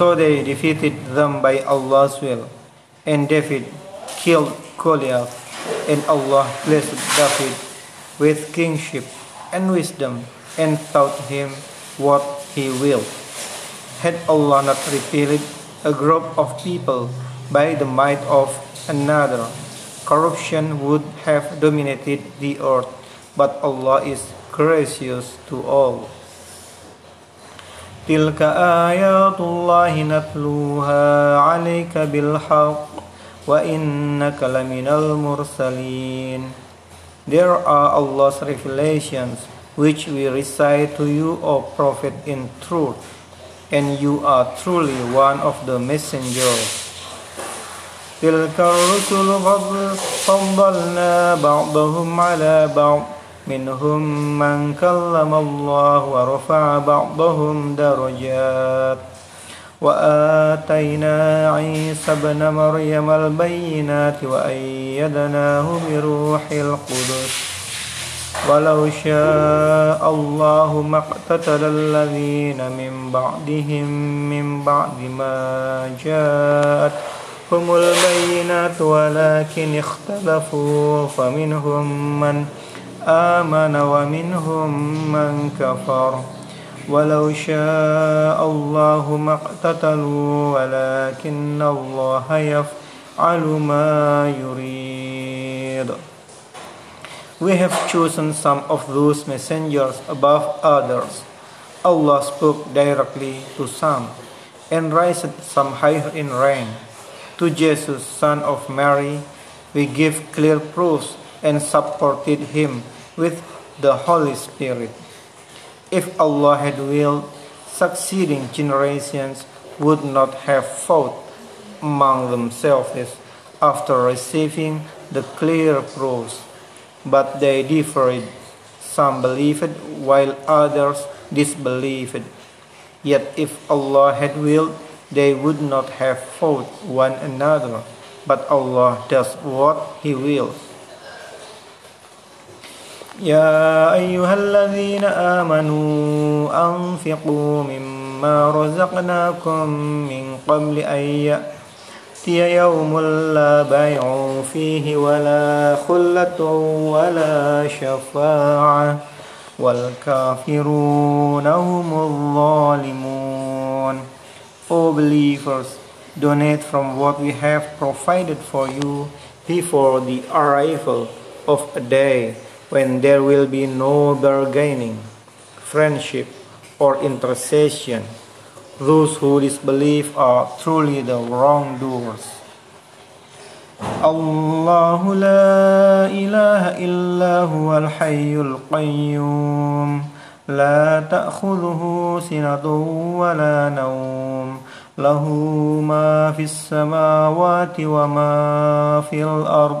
So they defeated them by Allah's will and David killed Goliath and Allah blessed David with kingship and wisdom and taught him what he willed. Had Allah not repelled a group of people by the might of another, corruption would have dominated the earth, but Allah is gracious to all. تلك آيات الله نتلوها عليك بالحق وإنك لمن المرسلين There are Allah's revelations which we recite to you, O Prophet, in truth, and you are truly one of the messengers. تلك الرسل فضلنا بعضهم على بعض منهم من كلم الله ورفع بعضهم درجات. وآتينا عيسى ابن مريم البينات وأيدناه بروح القدس. ولو شاء الله ما اقتتل الذين من بعدهم من بعد ما جاءتهم البينات ولكن اختلفوا فمنهم من آمن ومنهم من كفر ولو شاء الله ما اقتتلوا ولكن الله يفعل ما يريد We have chosen some of those messengers above others. Allah spoke directly to some and raised some higher in rank. To Jesus, son of Mary, we give clear proofs and supported him with the Holy Spirit. If Allah had willed, succeeding generations would not have fought among themselves after receiving the clear proofs, but they differed. Some believed while others disbelieved. Yet if Allah had willed, they would not have fought one another, but Allah does what He wills. يا أيها الذين آمنوا أنفقوا مما رزقناكم من قبل أن يأتي يوم لا بيع فيه ولا خلة ولا شفاعة والكافرون هم الظالمون. O believers, donate from what we have provided for you before the arrival of a day. When there will be no bargaining, friendship, or intercession. Those who disbelieve are truly the wrongdoers. الله لا إله إلا هو الحي القيوم لا تأخذه سنة ولا نوم له ما في السماوات وما في الأرض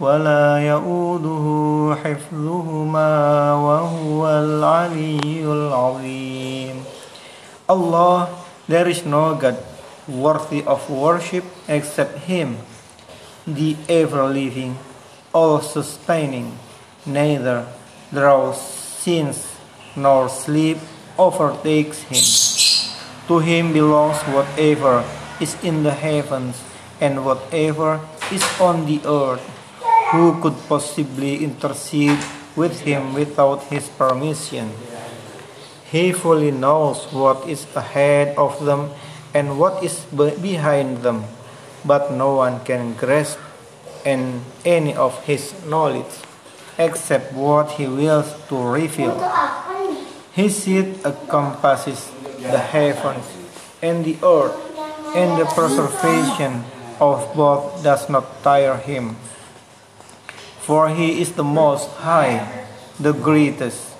ولا يؤوده حفظهما وهو العلي العظيم Allah, there is no God worthy of worship except Him, the ever-living, all-sustaining, neither draws sins nor sleep overtakes Him. To Him belongs whatever is in the heavens and whatever is on the earth. Who could possibly intercede with him without his permission? He fully knows what is ahead of them and what is behind them. but no one can grasp any of his knowledge except what he wills to reveal. His seat encompasses the heavens and the earth, and the preservation of both does not tire him. For he is the most high, the greatest.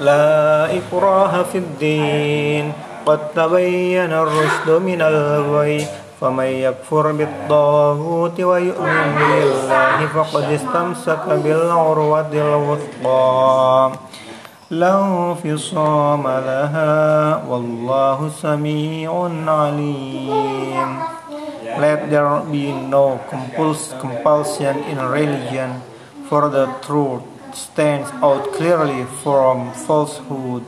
لا إكراه في الدين قد تبين الرشد من الغي فمن يكفر بالطاغوت ويؤمن بالله فقد استمسك بالعروة الوثقى لا انفصام لها والله سميع عليم Let there be no compulsion in religion, for the truth stands out clearly from falsehood.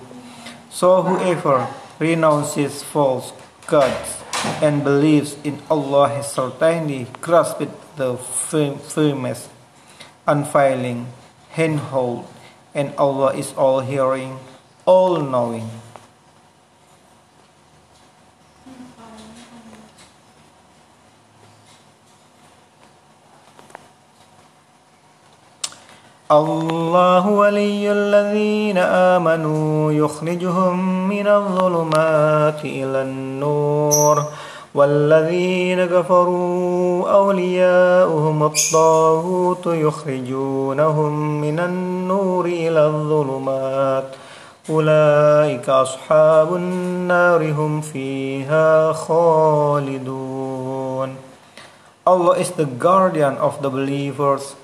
So whoever renounces false gods and believes in Allah has certainly grasped the firmest, unfailing handhold, And Allah is all hearing, all knowing. الله ولي الذين آمنوا يخرجهم من الظلمات إلى النور والذين كفروا أولياؤهم الطاغوت يخرجونهم من النور إلى الظلمات أولئك أصحاب النار هم فيها خالدون Allah is the guardian of the believers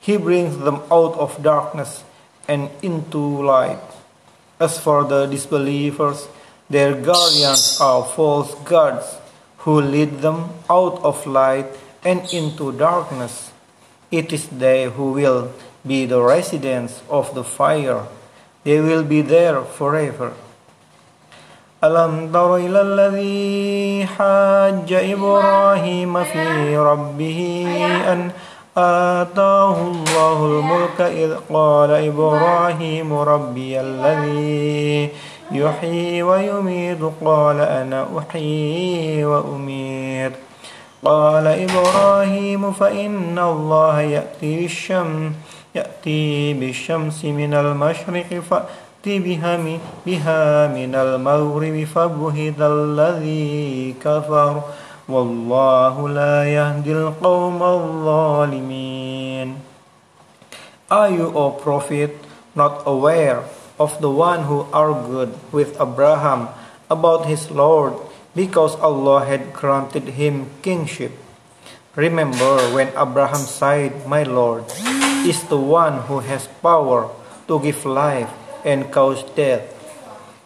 He brings them out of darkness and into light. As for the disbelievers, their guardians are false gods who lead them out of light and into darkness. It is they who will be the residents of the fire. They will be there forever. ألم تر إلى الذي حاج إبراهيم في ربه أن آتاه الله الملك إذ قال إبراهيم ربي الذي يحيي ويميت. قال أنا أحيي وأميت. قال إبراهيم فإن الله يأتي بالشمس يأتي بالشمس من المشرق فأتي بها من, بها من المغرب فبهت الذي كفر. والله لا يهدي القوم الظالمين. Are you, O Prophet, not aware of the one who argued with Abraham about his Lord because Allah had granted him kingship? Remember when Abraham said, My Lord is the one who has power to give life and cause death.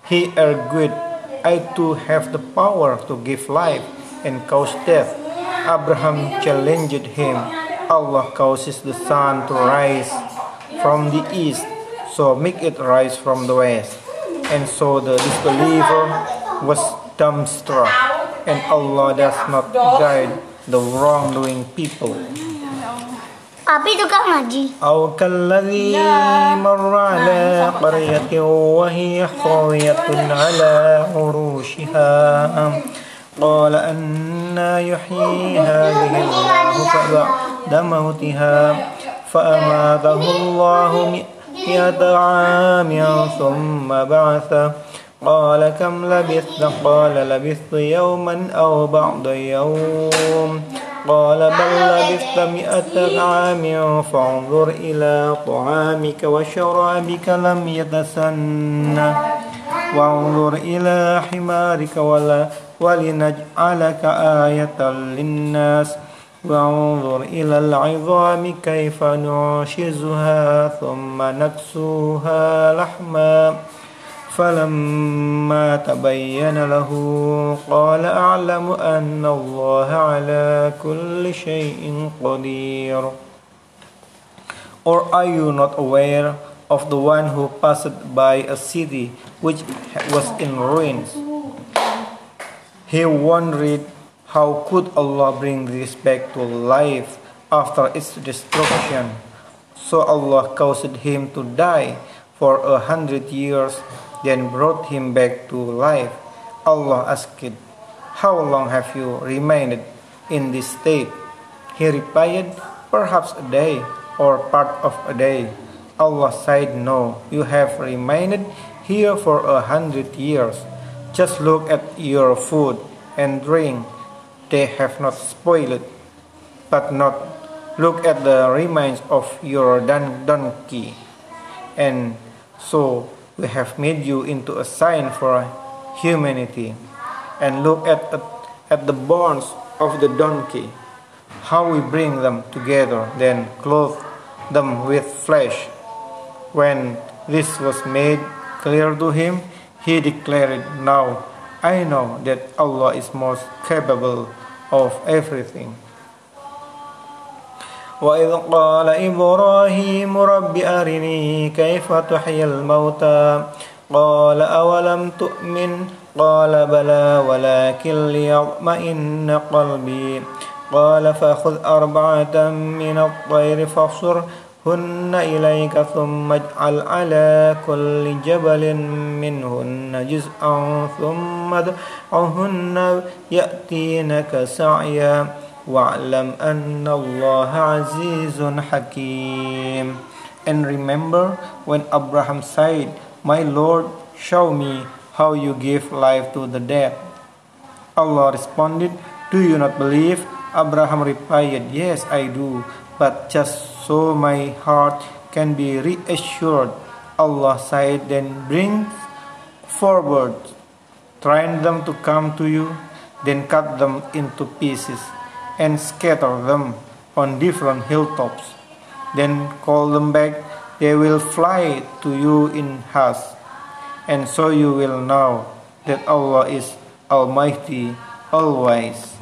He argued, I too have the power to give life and cause death. Abraham challenged him. Allah causes the sun to rise from the east, so make it rise from the west. And so the disbeliever was dumbstruck, and Allah does not guide the wrongdoing people. Api itu kan ngaji. أو كالذي مر على قرية وهي خاوية على عروشها قال أنا يحيي هذه الله بعد موتها فأماته الله مئة عام ثم بعثه قال كم لبثت؟ قال لبثت يوما أو بعض يوم. قال بل لبثت مئة عام فانظر إلى طعامك وشرابك لم يتسنى وانظر إلى حمارك ولا ولنجعلك آية للناس. وانظر إلى العظام كيف نعشزها ثم نكسوها لحما فلما تبين له قال أعلم أن الله على كل شيء قدير Or are you not aware of the one who passed by a city which was in ruins? He wondered how could Allah bring this back to life after its destruction. So Allah caused him to die for a hundred years then brought him back to life. Allah asked, How long have you remained in this state? He replied, Perhaps a day or part of a day. Allah said, No, you have remained here for a hundred years. Just look at your food and drink. They have not spoiled, but not look at the remains of your donkey. And so we have made you into a sign for humanity. And look at, at, at the bones of the donkey, how we bring them together, then clothe them with flesh. When this was made clear to him, he declared, Now I know that Allah is most capable of everything. وإذ قال إبراهيم رب أرني كيف تحيي الموتى قال أولم تؤمن قال بلى ولكن ليطمئن قلبي قال فخذ أربعة من الطير فاصر هن إليك ثم اجعل على كل جبل منهن جزءا ثم ادعهن يأتينك سعيا واعلم أن الله عزيز حكيم And remember when Abraham said, My Lord, show me how you give life to the dead. Allah responded, Do you not believe? Abraham replied, Yes, I do, but just so my heart can be reassured. Allah said, Then bring forward, train them to come to you, then cut them into pieces, and scatter them on different hilltops. Then call them back, they will fly to you in haste, and so you will know that Allah is Almighty, always.